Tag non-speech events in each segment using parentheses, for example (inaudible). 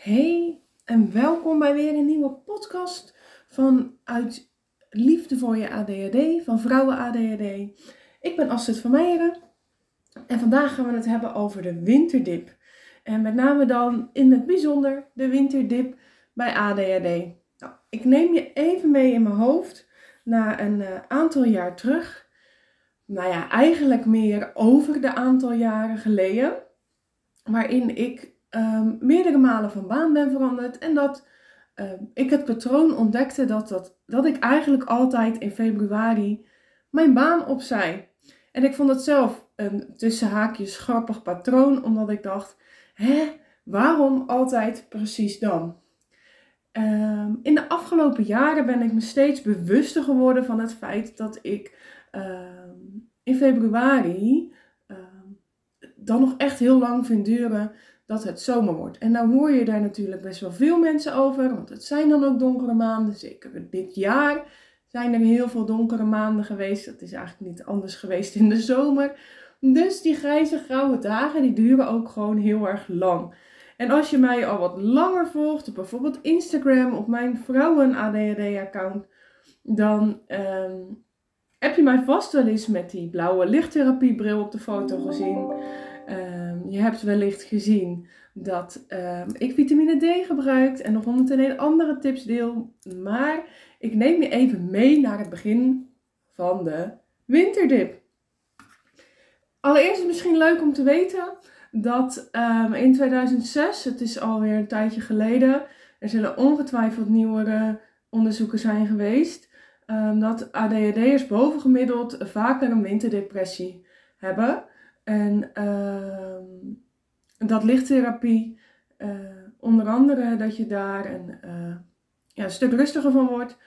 Hey en welkom bij weer een nieuwe podcast van Uit Liefde voor je ADHD, van Vrouwen ADHD. Ik ben Astrid van Meijeren en vandaag gaan we het hebben over de winterdip. En met name dan in het bijzonder de winterdip bij ADHD. Nou, ik neem je even mee in mijn hoofd naar een uh, aantal jaar terug. Nou ja, eigenlijk meer over de aantal jaren geleden. Waarin ik um, meerdere malen van baan ben veranderd. En dat um, ik het patroon ontdekte dat, dat, dat ik eigenlijk altijd in februari mijn baan opzij. En ik vond het zelf een tussen haakjes grappig patroon, omdat ik dacht, hè, waarom altijd precies dan? Um, in de afgelopen jaren ben ik me steeds bewuster geworden van het feit dat ik in februari dan nog echt heel lang vind duren dat het zomer wordt. En nou hoor je daar natuurlijk best wel veel mensen over, want het zijn dan ook donkere maanden. Zeker dit jaar zijn er heel veel donkere maanden geweest. Dat is eigenlijk niet anders geweest in de zomer. Dus die grijze grauwe dagen, die duren ook gewoon heel erg lang. En als je mij al wat langer volgt, bijvoorbeeld Instagram, op mijn vrouwen ADHD-account, dan ehm, heb je mij vast wel eens met die blauwe lichttherapiebril op de foto gezien. Um, je hebt wellicht gezien dat um, ik vitamine D gebruik en nog 101 andere tips deel. Maar ik neem je even mee naar het begin van de winterdip. Allereerst is het misschien leuk om te weten dat um, in 2006, het is alweer een tijdje geleden, er zullen ongetwijfeld nieuwere onderzoeken zijn geweest, dat ADHD'ers bovengemiddeld vaker een winterdepressie hebben. En uh, dat lichttherapie, uh, onder andere dat je daar een, uh, ja, stuk rustiger van wordt,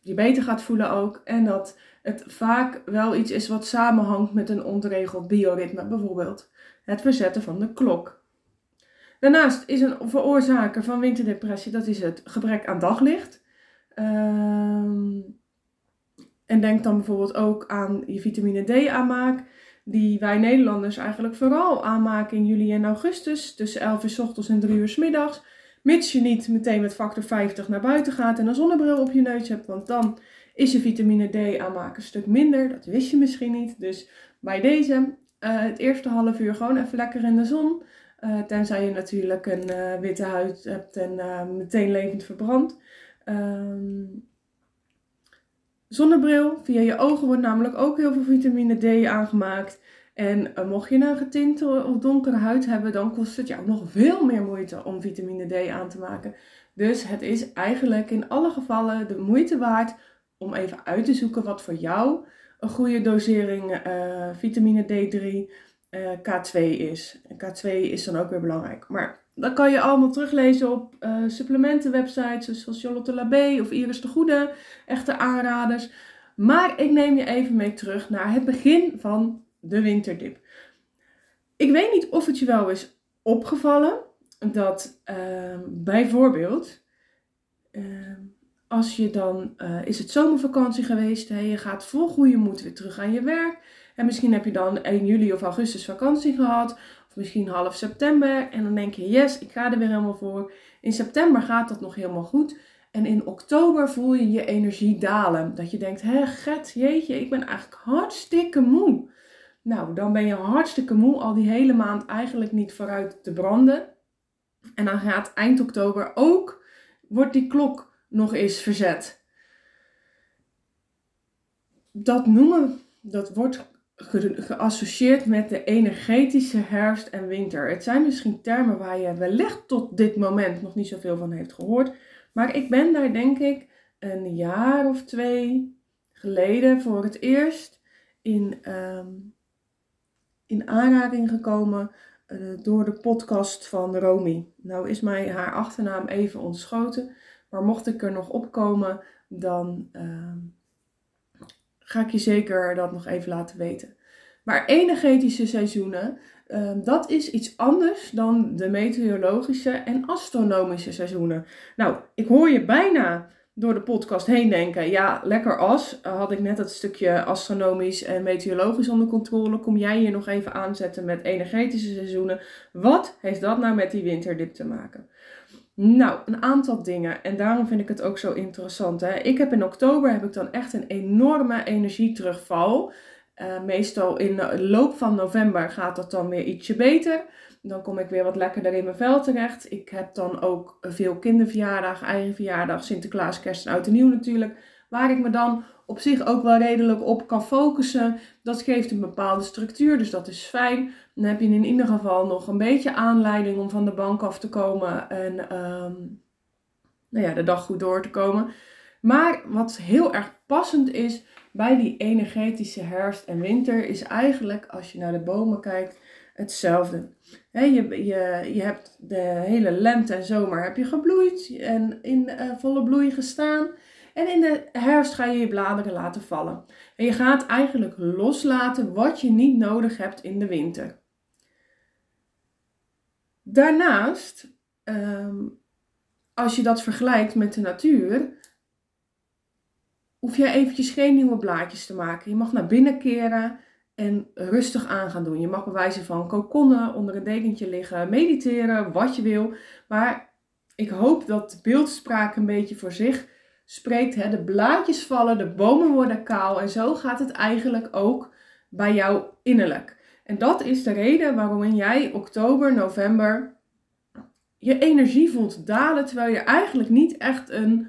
je beter gaat voelen ook. En dat het vaak wel iets is wat samenhangt met een ontregeld bioritme, bijvoorbeeld het verzetten van de klok. Daarnaast is een veroorzaker van winterdepressie, dat is het gebrek aan daglicht. Uh, en denk dan bijvoorbeeld ook aan je vitamine D aanmaak die wij Nederlanders eigenlijk vooral aanmaken in juli en augustus, tussen 11 uur s ochtends en 3 uur s middags. Mits je niet meteen met factor 50 naar buiten gaat en een zonnebril op je neus hebt, want dan is je vitamine D aanmaken een stuk minder. Dat wist je misschien niet. Dus bij deze, uh, het eerste half uur gewoon even lekker in de zon. Uh, tenzij je natuurlijk een uh, witte huid hebt en meteen levend verbrandt. Ehm, zonnebril. Via je ogen wordt namelijk ook heel veel vitamine D aangemaakt. En uh, mocht je een getinte of donkere huid hebben, dan kost het jou nog veel meer moeite om vitamine D aan te maken. Dus het is eigenlijk in alle gevallen de moeite waard om even uit te zoeken wat voor jou een goede dosering uh, vitamine D3 uh, K2 is. En K2 is dan ook weer belangrijk. Maar dat kan je allemaal teruglezen op uh, supplementenwebsites zoals Charlotte Labé of Iris de Goede, echte aanraders. Maar ik neem je even mee terug naar het begin van de winterdip. Ik weet niet of het je wel is opgevallen dat uh, bijvoorbeeld uh, als je dan uh, is het zomervakantie geweest, hè, je gaat vol goede moed weer terug aan je werk. En misschien heb je dan 1 juli of augustus vakantie gehad misschien half september. En dan denk je, yes, ik ga er weer helemaal voor. In september gaat dat nog helemaal goed. En in oktober voel je je energie dalen. Dat je denkt, hé, get, jeetje, ik ben eigenlijk hartstikke moe. Nou, dan ben je hartstikke moe, al die hele maand eigenlijk niet vooruit te branden. En dan gaat eind oktober ook, wordt die klok nog eens verzet. Dat noemen, dat wordt geassocieerd met de energetische herfst en winter. Het zijn misschien termen waar je wellicht tot dit moment nog niet zoveel van heeft gehoord. Maar ik ben daar denk ik een jaar of twee geleden voor het eerst in, um, in aanraking gekomen uh, door de podcast van Romy. Nou is mij haar achternaam even ontschoten. Maar mocht ik er nog opkomen, dan uh, ga ik je zeker dat nog even laten weten. Maar energetische seizoenen, uh, dat is iets anders dan de meteorologische en astronomische seizoenen. Nou, ik hoor je bijna door de podcast heen denken, ja, lekker as. had ik net het stukje astronomisch en meteorologisch onder controle. Kom jij hier nog even aanzetten met energetische seizoenen? Wat heeft dat nou met die winterdip te maken? Nou, een aantal dingen. En daarom vind ik het ook zo interessant. Hè? Ik heb in oktober heb ik dan echt een enorme energieterugval. Uh, meestal in de loop van november gaat dat dan weer ietsje beter. Dan kom ik weer wat lekkerder in mijn vel terecht. Ik heb dan ook veel kinderverjaardag, eigen verjaardag, Sinterklaas, kerst en oud en nieuw natuurlijk. Waar ik me dan op zich ook wel redelijk op kan focussen. Dat geeft een bepaalde structuur, dus dat is fijn. Dan heb je in ieder geval nog een beetje aanleiding om van de bank af te komen en um, nou ja, de dag goed door te komen. Maar wat heel erg passend is bij die energetische herfst en winter, is eigenlijk als je naar de bomen kijkt hetzelfde. je, je, je hebt de hele lente en zomer heb je gebloeid en in uh, volle bloei gestaan. En in de herfst ga je je bladeren laten vallen. En je gaat eigenlijk loslaten wat je niet nodig hebt in de winter. Daarnaast, ehm, als je dat vergelijkt met de natuur, hoef je eventjes geen nieuwe blaadjes te maken. Je mag naar binnen keren en rustig aan gaan doen. Je mag bewijzen van kokonnen, onder een dekentje liggen, mediteren, wat je wil. Maar ik hoop dat de beeldspraak een beetje voor zich spreekt. Hè? De blaadjes vallen, de bomen worden kaal en zo gaat het eigenlijk ook bij jou innerlijk. En dat is de reden waarom jij oktober, november je energie voelt dalen, terwijl je eigenlijk niet echt een,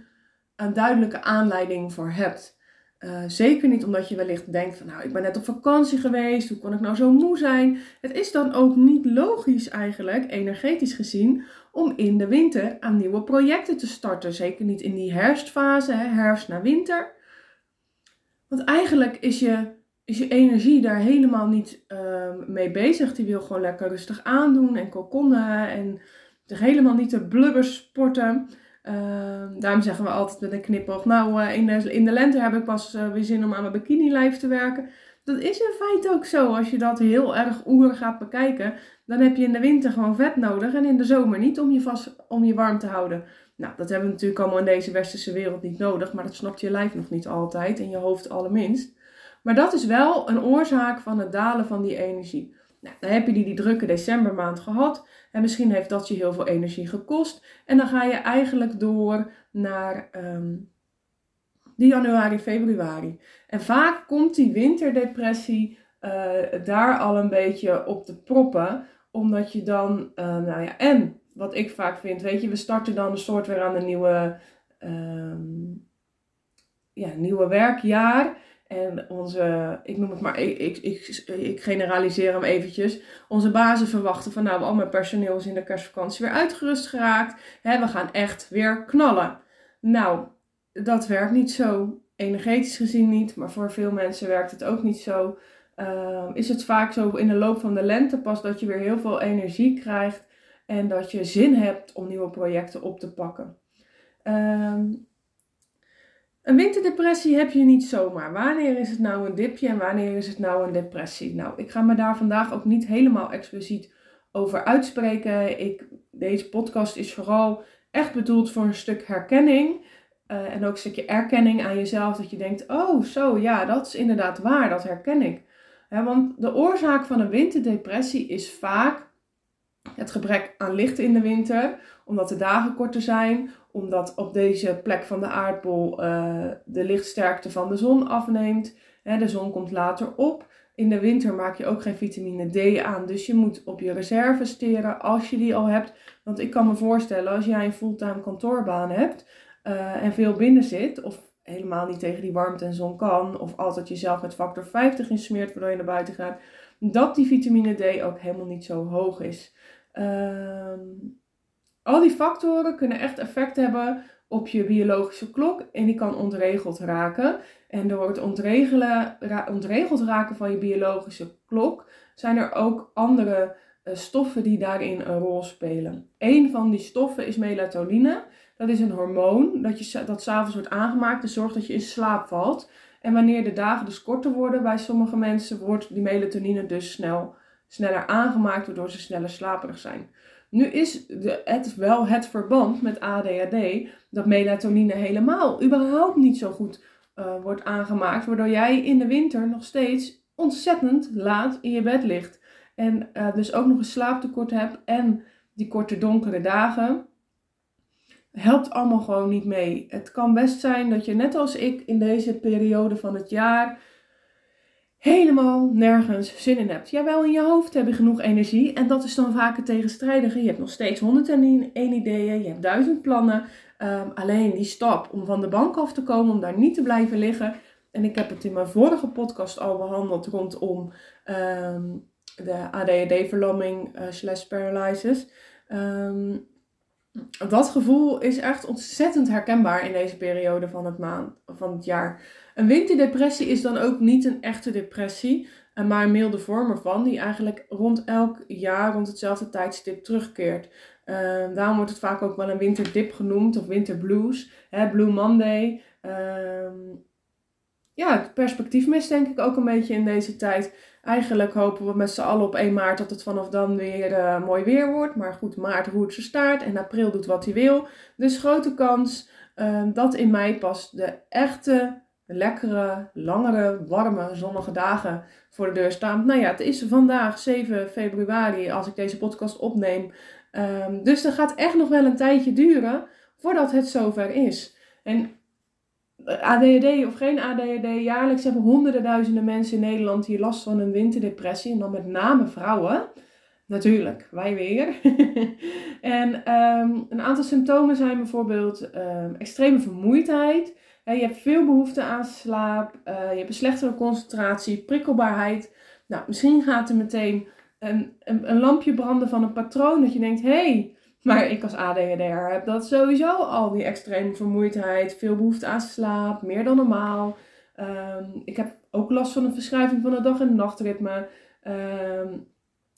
een duidelijke aanleiding voor hebt. Uh, zeker niet omdat je wellicht denkt van nou, ik ben net op vakantie geweest, hoe kon ik nou zo moe zijn? Het is dan ook niet logisch eigenlijk, energetisch gezien, om in de winter aan nieuwe projecten te starten. Zeker niet in die herfstfase, hè, herfst naar winter. Want eigenlijk is je, is je energie daar helemaal niet uh, mee bezig. Die wil gewoon lekker rustig aandoen en kokonnen en zich helemaal niet te blubbers sporten. Uh, daarom zeggen we altijd met een knipoog, nou uh, in, de, in de lente heb ik pas uh, weer zin om aan mijn bikini lijf te werken. Dat is in feite ook zo. Als je dat heel erg oer gaat bekijken, dan heb je in de winter gewoon vet nodig en in de zomer niet om je, vast, om je warm te houden. Nou, dat hebben we natuurlijk allemaal in deze westerse wereld niet nodig, maar dat snapt je lijf nog niet altijd en je hoofd allerminst. Maar dat is wel een oorzaak van het dalen van die energie. Nou, dan heb je die, die drukke decembermaand gehad en misschien heeft dat je heel veel energie gekost. En dan ga je eigenlijk door naar um, die januari, februari. En vaak komt die winterdepressie uh, daar al een beetje op te proppen. Omdat je dan, uh, nou ja, en wat ik vaak vind, weet je, we starten dan een soort weer aan een nieuwe, um, ja, nieuwe werkjaar. En onze, ik noem het maar, ik, ik, ik, ik generaliseer hem eventjes. Onze bazen verwachten van nou, al mijn personeel is in de kerstvakantie weer uitgerust geraakt. Hè, we gaan echt weer knallen. Nou, dat werkt niet zo. Energetisch gezien niet, maar voor veel mensen werkt het ook niet zo. Uh, is het vaak zo in de loop van de lente pas dat je weer heel veel energie krijgt en dat je zin hebt om nieuwe projecten op te pakken. Uh, een winterdepressie heb je niet zomaar. Wanneer is het nou een dipje en wanneer is het nou een depressie? Nou, ik ga me daar vandaag ook niet helemaal expliciet over uitspreken. Ik, deze podcast is vooral echt bedoeld voor een stuk herkenning. Uh, en ook een stukje erkenning aan jezelf. Dat je denkt, oh zo, ja, dat is inderdaad waar, dat herken ik. want de oorzaak van een winterdepressie is vaak het gebrek aan licht in de winter. Omdat de dagen korter zijn. Omdat op deze plek van de aardbol uh, de lichtsterkte van de zon afneemt. de zon komt later op. In de winter maak je ook geen vitamine D aan. Dus je moet op je reserve steren als je die al hebt. Want ik kan me voorstellen, als jij een fulltime kantoorbaan hebt uh, en veel binnen zit, of helemaal niet tegen die warmte en zon kan, of altijd jezelf met factor 50 insmeert waardoor je naar buiten gaat, dat die vitamine D ook helemaal niet zo hoog is. Uh, al die factoren kunnen echt effect hebben op je biologische klok en die kan ontregeld raken. En door het ontregelen, ontregeld raken van je biologische klok zijn er ook andere uh, stoffen die daarin een rol spelen. Een van die stoffen is melatonine. Dat is een hormoon dat, je, dat s'avonds wordt aangemaakt en zorgt dat je in slaap valt. En wanneer de dagen dus korter worden bij sommige mensen, wordt die melatonine dus snel, sneller aangemaakt, waardoor ze sneller slaperig zijn. Nu is de, het wel het verband met ADHD dat melatonine helemaal überhaupt niet zo goed uh, wordt aangemaakt, waardoor jij in de winter nog steeds ontzettend laat in je bed ligt. En uh, dus ook nog een slaaptekort hebt en die korte donkere dagen. Helpt allemaal gewoon niet mee. Het kan best zijn dat je net als ik in deze periode van het jaar helemaal nergens zin in hebt. Jawel, in je hoofd heb je genoeg energie en dat is dan vaak het tegenstrijdige. Je hebt nog steeds 101 ideeën, je hebt duizend plannen. Um, alleen die stap om van de bank af te komen, om daar niet te blijven liggen. En ik heb het in mijn vorige podcast al behandeld rondom um, de ADHD-verlamming uh, slash paralysis. Um, dat gevoel is echt ontzettend herkenbaar in deze periode van het, maand, van het jaar. Een winterdepressie is dan ook niet een echte depressie, eh, maar een milde vorm ervan, die eigenlijk rond elk jaar, rond hetzelfde tijdstip terugkeert. Uh, daarom wordt het vaak ook wel een winterdip genoemd, of winterblues, hè, Blue Monday. Uh, ja, het perspectief mist denk ik ook een beetje in deze tijd. Eigenlijk hopen we met z'n allen op 1 maart dat het vanaf dan weer uh, mooi weer wordt. Maar goed, maart roert zijn staart en april doet wat hij wil. Dus grote kans uh, dat in mei pas de echte, lekkere, langere, warme, zonnige dagen voor de deur staan. Nou ja, het is vandaag 7 februari als ik deze podcast opneem. Um, dus dat gaat echt nog wel een tijdje duren voordat het zover is. En ADHD of geen ADHD, jaarlijks hebben honderden duizenden mensen in Nederland hier last van een winterdepressie. En dan met name vrouwen. Natuurlijk, wij weer. (laughs) en um, een aantal symptomen zijn bijvoorbeeld um, extreme vermoeidheid. je hebt veel behoefte aan slaap. Uh, je hebt een slechtere concentratie, prikkelbaarheid. Nou, misschien gaat er meteen een, een, een lampje branden van een patroon dat je denkt: hé, hey, maar ik als ADHD'er heb dat sowieso al, die extreme vermoeidheid, veel behoefte aan slaap, meer dan normaal. Um, ik heb ook last van een verschuiving van het dag- en nachtritme. Um,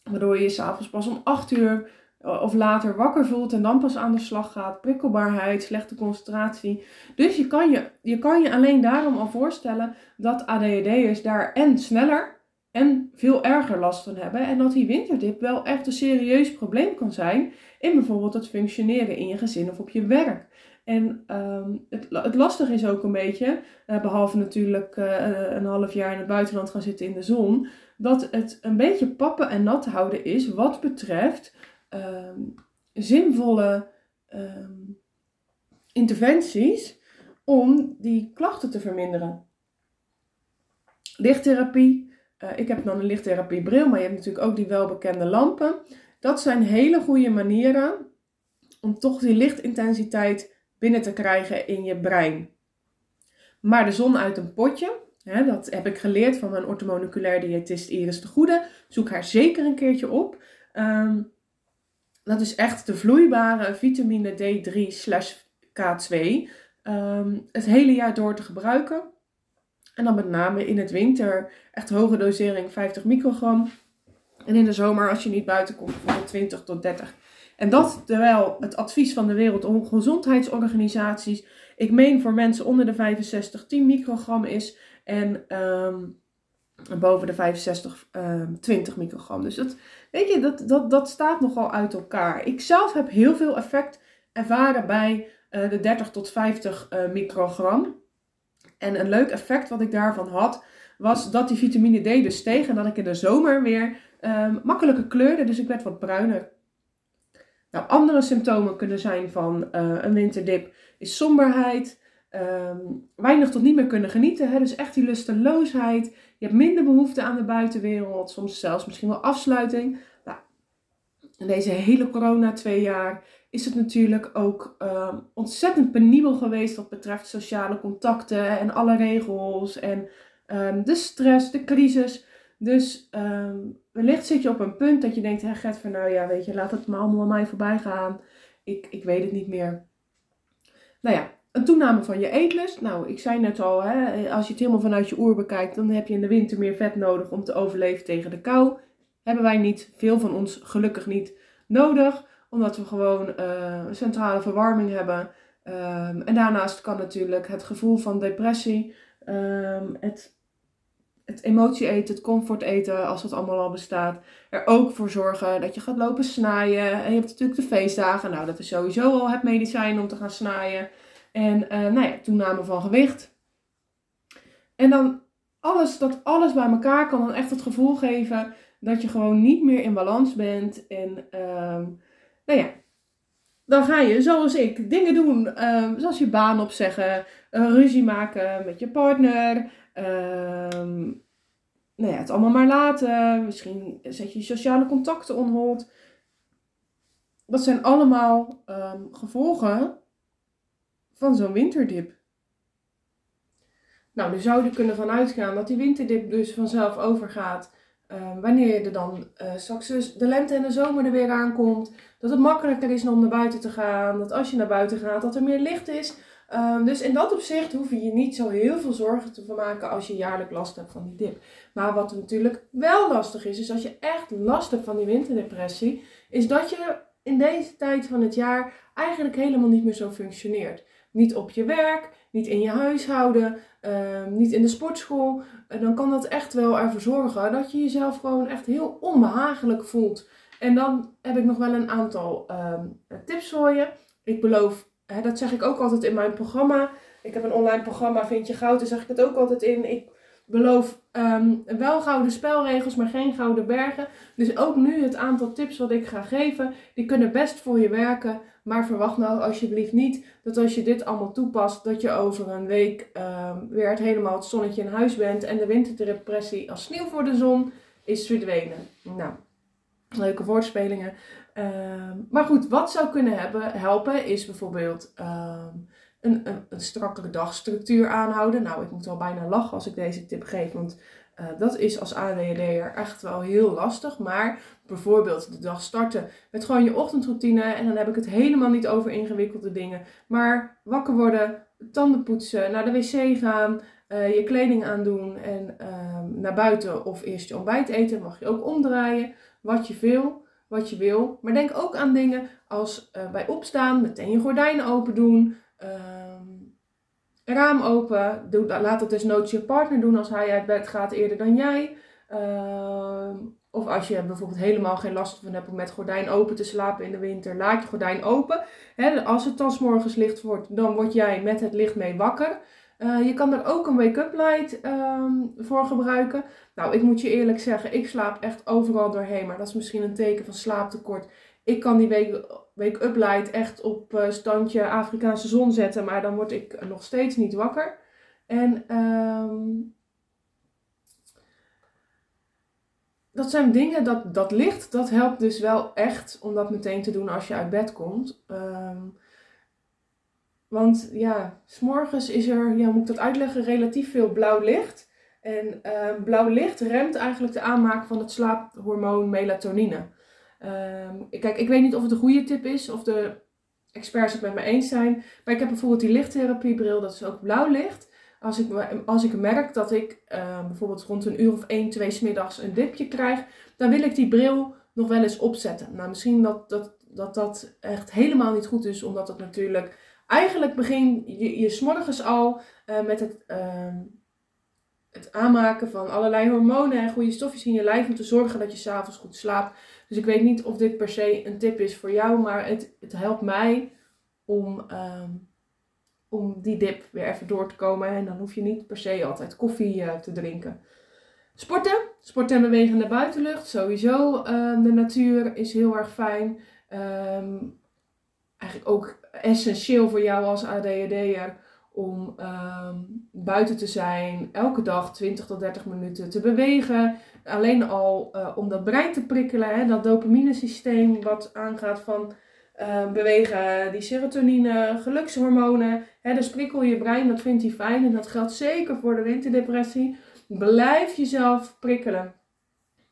waardoor je s'avonds pas om 8 uur of later wakker voelt en dan pas aan de slag gaat. Prikkelbaarheid, slechte concentratie. Dus je kan je, je, kan je alleen daarom al voorstellen dat ADHD'ers daar en sneller en veel erger last van hebben. En dat die winterdip wel echt een serieus probleem kan zijn in bijvoorbeeld het functioneren in je gezin of op je werk. En um, het, het lastige is ook een beetje, uh, behalve natuurlijk uh, een half jaar in het buitenland gaan zitten in de zon, dat het een beetje pappen en nat houden is wat betreft um, zinvolle um, interventies om die klachten te verminderen. Lichttherapie, uh, ik heb dan een lichttherapiebril, maar je hebt natuurlijk ook die welbekende lampen. Dat zijn hele goede manieren om toch die lichtintensiteit binnen te krijgen in je brein. Maar de zon uit een potje, hè, dat heb ik geleerd van mijn orthomoleculair diëtist Iris de Goede. Zoek haar zeker een keertje op. Um, dat is echt de vloeibare vitamine D3 slash K2. Um, het hele jaar door te gebruiken. En dan met name in het winter echt hoge dosering 50 microgram. En in de zomer als je niet buiten komt bijvoorbeeld 20 tot 30. En dat terwijl het advies van de Wereldgezondheidsorganisaties, ik meen voor mensen onder de 65 10 microgram is. En um, boven de 65 um, 20 microgram. Dus dat, weet je, dat, dat, dat staat nogal uit elkaar. Ik zelf heb heel veel effect ervaren bij uh, de 30 tot 50 uh, microgram. En een leuk effect wat ik daarvan had, was dat die vitamine D dus steeg en dat ik in de zomer weer um, makkelijker kleurde. Dus ik werd wat bruiner. Nou, andere symptomen kunnen zijn van uh, een winterdip is somberheid, um, weinig tot niet meer kunnen genieten. Hè? Dus echt die lusteloosheid. Je hebt minder behoefte aan de buitenwereld, soms zelfs misschien wel afsluiting. Nou, in deze hele corona twee jaar is het natuurlijk ook um, ontzettend penibel geweest wat betreft sociale contacten en alle regels en um, de stress, de crisis. Dus um, wellicht zit je op een punt dat je denkt, hé Gert, van nou ja, weet je, laat het maar allemaal aan mij voorbij gaan. Ik, ik weet het niet meer. Nou ja, een toename van je eetlust. Nou, ik zei net al, hè, als je het helemaal vanuit je oer bekijkt, dan heb je in de winter meer vet nodig om te overleven tegen de kou. Hebben wij niet, veel van ons gelukkig niet, nodig omdat we gewoon uh, centrale verwarming hebben. Um, en daarnaast kan natuurlijk het gevoel van depressie, um, het, het emotie eten, het comfort eten, als dat allemaal al bestaat. Er ook voor zorgen dat je gaat lopen snijden. En je hebt natuurlijk de feestdagen. Nou, dat is sowieso al het medicijn om te gaan snijden. En uh, nou ja, toename van gewicht. En dan alles, dat alles bij elkaar kan dan echt het gevoel geven dat je gewoon niet meer in balans bent. En uh, nou ja, dan ga je, zoals ik, dingen doen. Uh, zoals je baan opzeggen, uh, ruzie maken met je partner. Ehm, nou ja, het allemaal maar laten. Misschien zet je sociale contacten onhold. Dat zijn allemaal um, gevolgen van zo'n winterdip. Nou, nu zou je kunnen vanuit gaan dat die winterdip dus vanzelf overgaat. Uh, wanneer je er dan uh, straks dus de lente en de zomer er weer aankomt. Dat het makkelijker is om naar buiten te gaan. Dat als je naar buiten gaat, dat er meer licht is. Um, dus in dat opzicht hoef je je niet zo heel veel zorgen te maken als je jaarlijk last hebt van die dip. Maar wat natuurlijk wel lastig is, is als je echt last hebt van die winterdepressie, is dat je in deze tijd van het jaar eigenlijk helemaal niet meer zo functioneert. Niet op je werk, niet in je huishouden, um, niet in de sportschool. Dan kan dat echt wel ervoor zorgen dat je jezelf gewoon echt heel onbehagelijk voelt. En dan heb ik nog wel een aantal um, tips voor je. Ik beloof hè, dat zeg ik ook altijd in mijn programma. Ik heb een online programma, Vind je Goud, daar zeg ik het ook altijd in. Ik beloof um, wel gouden spelregels, maar geen gouden bergen. Dus ook nu het aantal tips wat ik ga geven, die kunnen best voor je werken. Maar verwacht nou alsjeblieft niet dat als je dit allemaal toepast, dat je over een week um, weer het helemaal het zonnetje in huis bent en de winterdepressie als sneeuw voor de zon is verdwenen. Nou, leuke woordspelingen. Ehm, maar goed, wat zou kunnen hebben, helpen is bijvoorbeeld um, een, een, een, strakkere dagstructuur aanhouden. Nou, ik moet wel bijna lachen als ik deze tip geef, want uh, dat is als ADHD'er echt wel heel lastig. Maar bijvoorbeeld de dag starten met gewoon je ochtendroutine. En dan heb ik het helemaal niet over ingewikkelde dingen. Maar wakker worden, tanden poetsen, naar de wc gaan, uh, je kleding aandoen en uh, naar buiten of eerst je ontbijt eten. Mag je ook omdraaien, wat je wil wat je wil. Maar denk ook aan dingen als uh, bij opstaan meteen je gordijnen open doen. Um, raam open. Laat dat desnoods je partner doen als hij uit bed gaat eerder dan jij. Uh, of als je bijvoorbeeld helemaal geen last van hebt om met gordijn open te slapen in de winter, laat je gordijn open. Als het dan morgens licht wordt, dan word jij met het licht mee wakker. Uh, je kan er ook een wake-up light um, voor gebruiken. Nou, ik moet je eerlijk zeggen, ik slaap echt overal doorheen. Maar dat is misschien een teken van slaaptekort. Ik kan die wake-up light echt op uh, standje Afrikaanse zon zetten. Maar dan word ik nog steeds niet wakker. En um, dat zijn dingen, dat, dat licht, dat helpt dus wel echt om dat meteen te doen als je uit bed komt. Um, want ja, s'morgens is er, ja, moet ik dat uitleggen, relatief veel blauw licht. En uh, blauw licht remt eigenlijk de aanmaak van het slaaphormoon melatonine. Um, kijk, ik weet niet of het een goede tip is of de experts het met me eens zijn. Maar ik heb bijvoorbeeld die lichttherapiebril, dat is ook blauw licht. Als ik, als ik merk dat ik uh, bijvoorbeeld rond een uur of 1, 2 smiddags een dipje krijg, dan wil ik die bril nog wel eens opzetten. Nou, misschien dat dat, dat, dat echt helemaal niet goed is, omdat het natuurlijk eigenlijk begin je, je s'morgens al uh, met het, uh, het aanmaken van allerlei hormonen en goede stofjes in je lijf om te zorgen dat je s'avonds goed slaapt. Dus ik weet niet of dit per se een tip is voor jou, maar het, het helpt mij om, uh, om die dip weer even door te komen. En dan hoef je niet per se altijd koffie uh, te drinken. Sporten, sporten en bewegen in de buitenlucht, sowieso. Ehm, de natuur is heel erg fijn. Um, eigenlijk ook essentieel voor jou als ADHD'er om um, buiten te zijn, elke dag 20 tot 30 minuten te bewegen. Alleen al uh, om dat brein te prikkelen, hè, dat dopamine systeem wat aangaat van uh, bewegen, die serotonine, gelukshormonen. Hè, dus prikkel je brein, dat vindt hij fijn en dat geldt zeker voor de winterdepressie. Blijf jezelf prikkelen.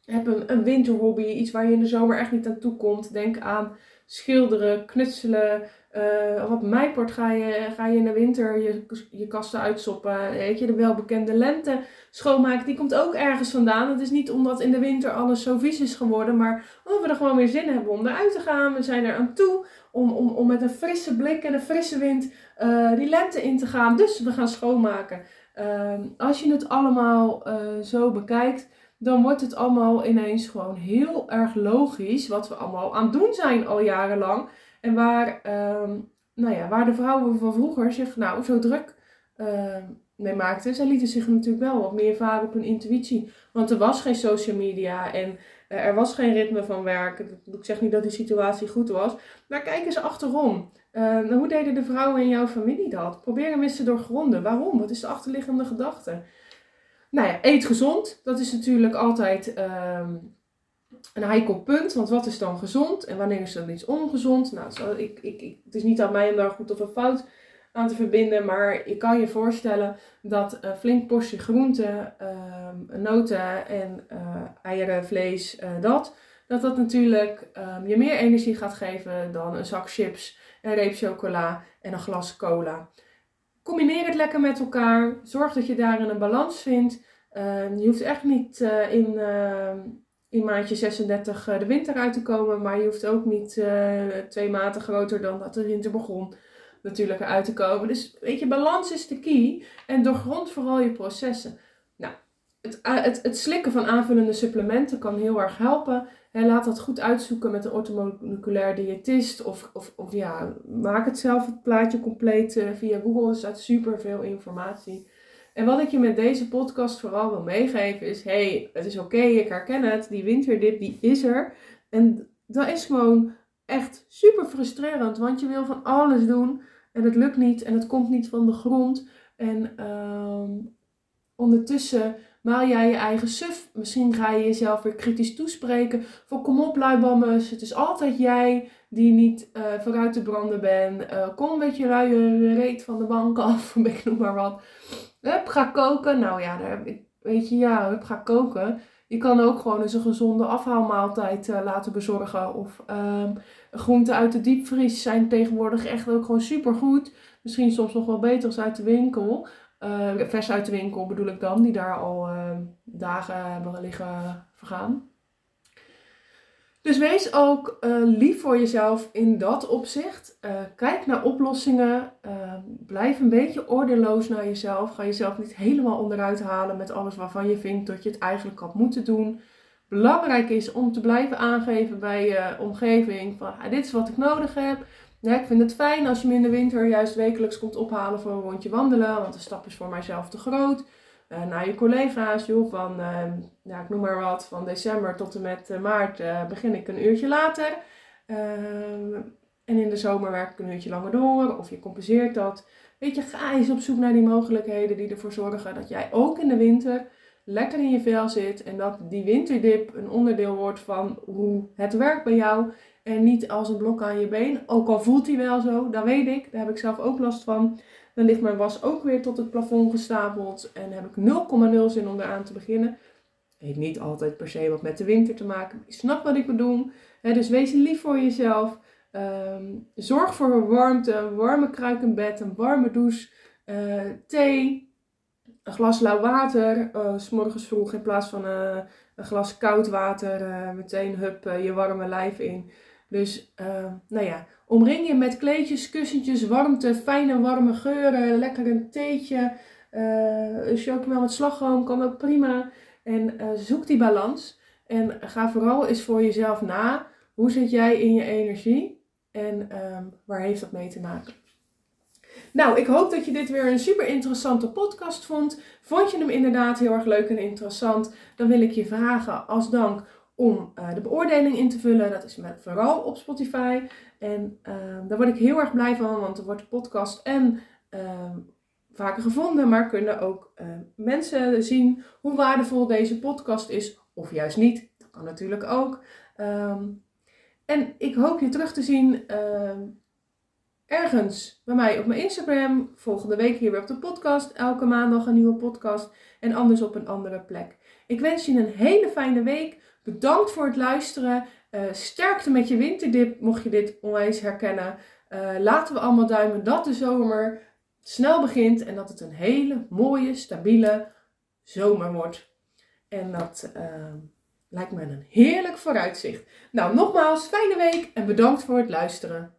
Heb een, een winterhobby, iets waar je in de zomer echt niet aan toe komt. Denk aan schilderen, knutselen. Uh, wat mijport ga je, ga je in de winter je, je kasten uitsoppen. Weet je, de welbekende lente schoonmaken, die komt ook ergens vandaan. Het is niet omdat in de winter alles zo vies is geworden, maar omdat we er gewoon weer zin hebben om eruit te gaan. We zijn er aan toe om, om, om met een frisse blik en een frisse wind uh, die lente in te gaan. Dus we gaan schoonmaken. Ehm, als je het allemaal eh, zo bekijkt, dan wordt het allemaal ineens gewoon heel erg logisch wat we allemaal aan het doen zijn al jarenlang. En waar, ehm, nou ja, waar de vrouwen van vroeger zich nou zo druk ehm, mee maakten. Zij lieten zich natuurlijk wel wat meer varen op hun intuïtie. Want er was geen social media en eh, er was geen ritme van werk. Ik zeg niet dat die situatie goed was. Maar kijk eens achterom. Uh, hoe deden de vrouwen in jouw familie dat? Probeer hem eens te doorgronden. Waarom? Wat is de achterliggende gedachte? Nou ja, eet gezond. Dat is natuurlijk altijd ehm, een heikel punt. Want wat is dan gezond en wanneer is dan iets ongezond? Nou, zo, ik, ik, ik, het is niet aan mij om daar goed of een fout aan te verbinden. Maar je kan je voorstellen dat een flink portie groente, uh, noten en uh, eieren, vlees, uh, dat. Dat dat natuurlijk um, je meer energie gaat geven dan een zak chips, een reep chocola en een glas cola. Combineer het lekker met elkaar. Zorg dat je daarin een balans vindt. Uh, je hoeft echt niet uh, in, uh, in maandje 36 de winter uit te komen. Maar je hoeft ook niet twee maten groter dan dat de winter begon natuurlijk eruit te komen. Dus weet je, balans is de key. En doorgrond vooral je processen. Nou, het, het, het slikken van aanvullende supplementen kan heel erg helpen. Laat dat goed uitzoeken met een orthomoleculair diëtist. Of, of, of ja, maak het zelf het plaatje compleet via Google. Er staat super veel informatie. En wat ik je met deze podcast vooral wil meegeven is: hey, het is oké, ik herken het. Die winterdip die is er. En dat is gewoon echt super frustrerend, want je wil van alles doen en het lukt niet en het komt niet van de grond. En uh, ondertussen maal jij je eigen suf. Misschien ga je jezelf weer kritisch toespreken. Voor kom op, luibammes. Het is altijd jij die niet uh, vooruit te branden bent. Uh, kom een beetje luie reet van de bank (laughs) af. Ik noem maar wat. Hup, ga koken. Nou ja, daar, weet je, ja, hup, ga koken. Je kan ook gewoon eens een gezonde afhaalmaaltijd laten bezorgen. Of um, groenten uit de diepvries zijn tegenwoordig echt ook gewoon super goed. Misschien soms nog wel beter als uit de winkel. Uh, vers uit de winkel bedoel ik dan, die daar al uh, dagen hebben liggen vergaan. Dus wees ook uh, lief voor jezelf in dat opzicht. Uh, kijk naar oplossingen. Uh, blijf een beetje ordeloos naar jezelf. Ga jezelf niet helemaal onderuit halen met alles waarvan je vindt dat je het eigenlijk had moeten doen. Belangrijk is om te blijven aangeven bij je omgeving van ah, dit is wat ik nodig heb. Ja, ik vind het fijn als je me in de winter juist wekelijks komt ophalen voor een rondje wandelen, want de stap is voor mijzelf te groot uh, naar je collega's, joh, van, uh, ja, ik noem maar wat, van december tot en met uh, maart begin ik een uurtje later. Ehm, en in de zomer werk ik een uurtje langer door, of je compenseert dat. Weet je, ga eens op zoek naar die mogelijkheden die ervoor zorgen dat jij ook in de winter lekker in je vel zit. En dat die winterdip een onderdeel wordt van hoe het werkt bij jou. En niet als een blok aan je been. Ook al voelt hij wel zo, dat weet ik. Daar heb ik zelf ook last van. Dan ligt mijn was ook weer tot het plafond gestapeld en heb ik 0,0 zin om eraan te beginnen. Heeft niet altijd per se wat met de winter te maken. Je snapt wat ik bedoel. Dus wees lief voor jezelf. Um, zorg voor warmte, een warme kruikenbed, een warme douche, uh, thee, een glas lauw water. Uh, s morgens vroeg in plaats van uh, een glas koud water, meteen hup je warme lijf in. Dus nou ja, Omring je met kleedjes, kussentjes, warmte, fijne warme geuren, lekker een theetje, uh, een chocomel met slagroom kan ook prima. En uh, zoek die balans en ga vooral eens voor jezelf na. Hoe zit jij in je energie en um, waar heeft dat mee te maken? Nou, ik hoop dat je dit weer een super interessante podcast vond. Vond je hem inderdaad heel erg leuk en interessant? Dan wil ik je vragen als dank om uh, de beoordeling in te vullen. Dat is vooral op Spotify. En uh, daar word ik heel erg blij van, want er wordt de podcast en uh, vaker gevonden, maar kunnen ook uh, mensen zien hoe waardevol deze podcast is, of juist niet. Dat kan natuurlijk ook. En ik hoop je terug te zien ehm, ergens bij mij op mijn Instagram. Volgende week hier weer op de podcast. Elke maandag een nieuwe podcast. En anders op een andere plek. Ik wens je een hele fijne week. Bedankt voor het luisteren. Uh, sterkte met je winterdip, mocht je dit onwijs herkennen. Uh, laten we allemaal duimen dat de zomer snel begint en dat het een hele mooie, stabiele zomer wordt. En dat uh, lijkt me een heerlijk vooruitzicht. Nou, nogmaals, fijne week en bedankt voor het luisteren.